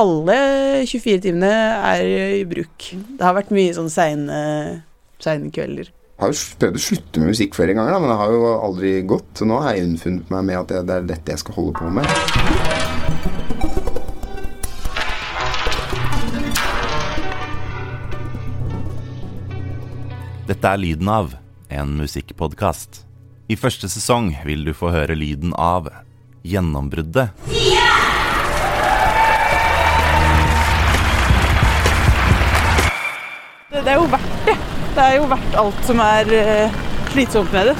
alle 24 timene er i bruk. Det har vært mye sånn seine, seine kvelder. Jeg har jo prøvd å slutte med musikk flere ganger, da, men det har jo aldri gått. Så nå har jeg unnfunnet meg med at det er dette jeg skal holde på med. Dette er Lyden av, en musikkpodkast. I første sesong vil du få høre lyden av gjennombruddet. Det, det er jo verdt det. Det er jo verdt alt som er eh, slitsomt med det.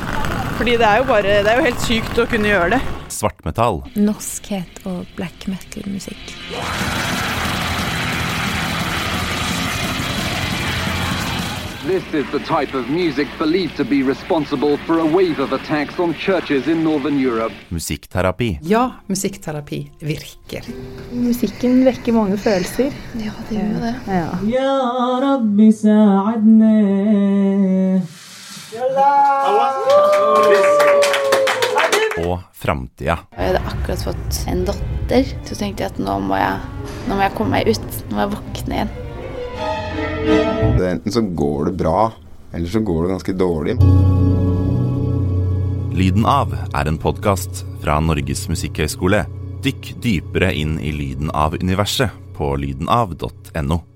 Fordi det er jo bare Det er jo helt sykt å kunne gjøre det. Svartmetall. Norskhet og black metal-musikk. This is the type of music believed to be responsible for a wave of attacks on churches in northern Europe. Musikkterapi. Ja, musikkterapi virker. Musikken vekker mange følelser. Ja, det gjør det. Ja. ja Rabbi, sa'adne. Og framtida. Jeg hadde akkurat fått en datter, så tenkte jeg at nå må jeg, nå må jeg komme meg ut. Nå må jeg våkne igjen. Det enten så går det bra, eller så går det ganske dårlig. Lyden av er en podkast fra Norges musikkhøgskole. Dykk dypere inn i lyden av universet på lydenav.no.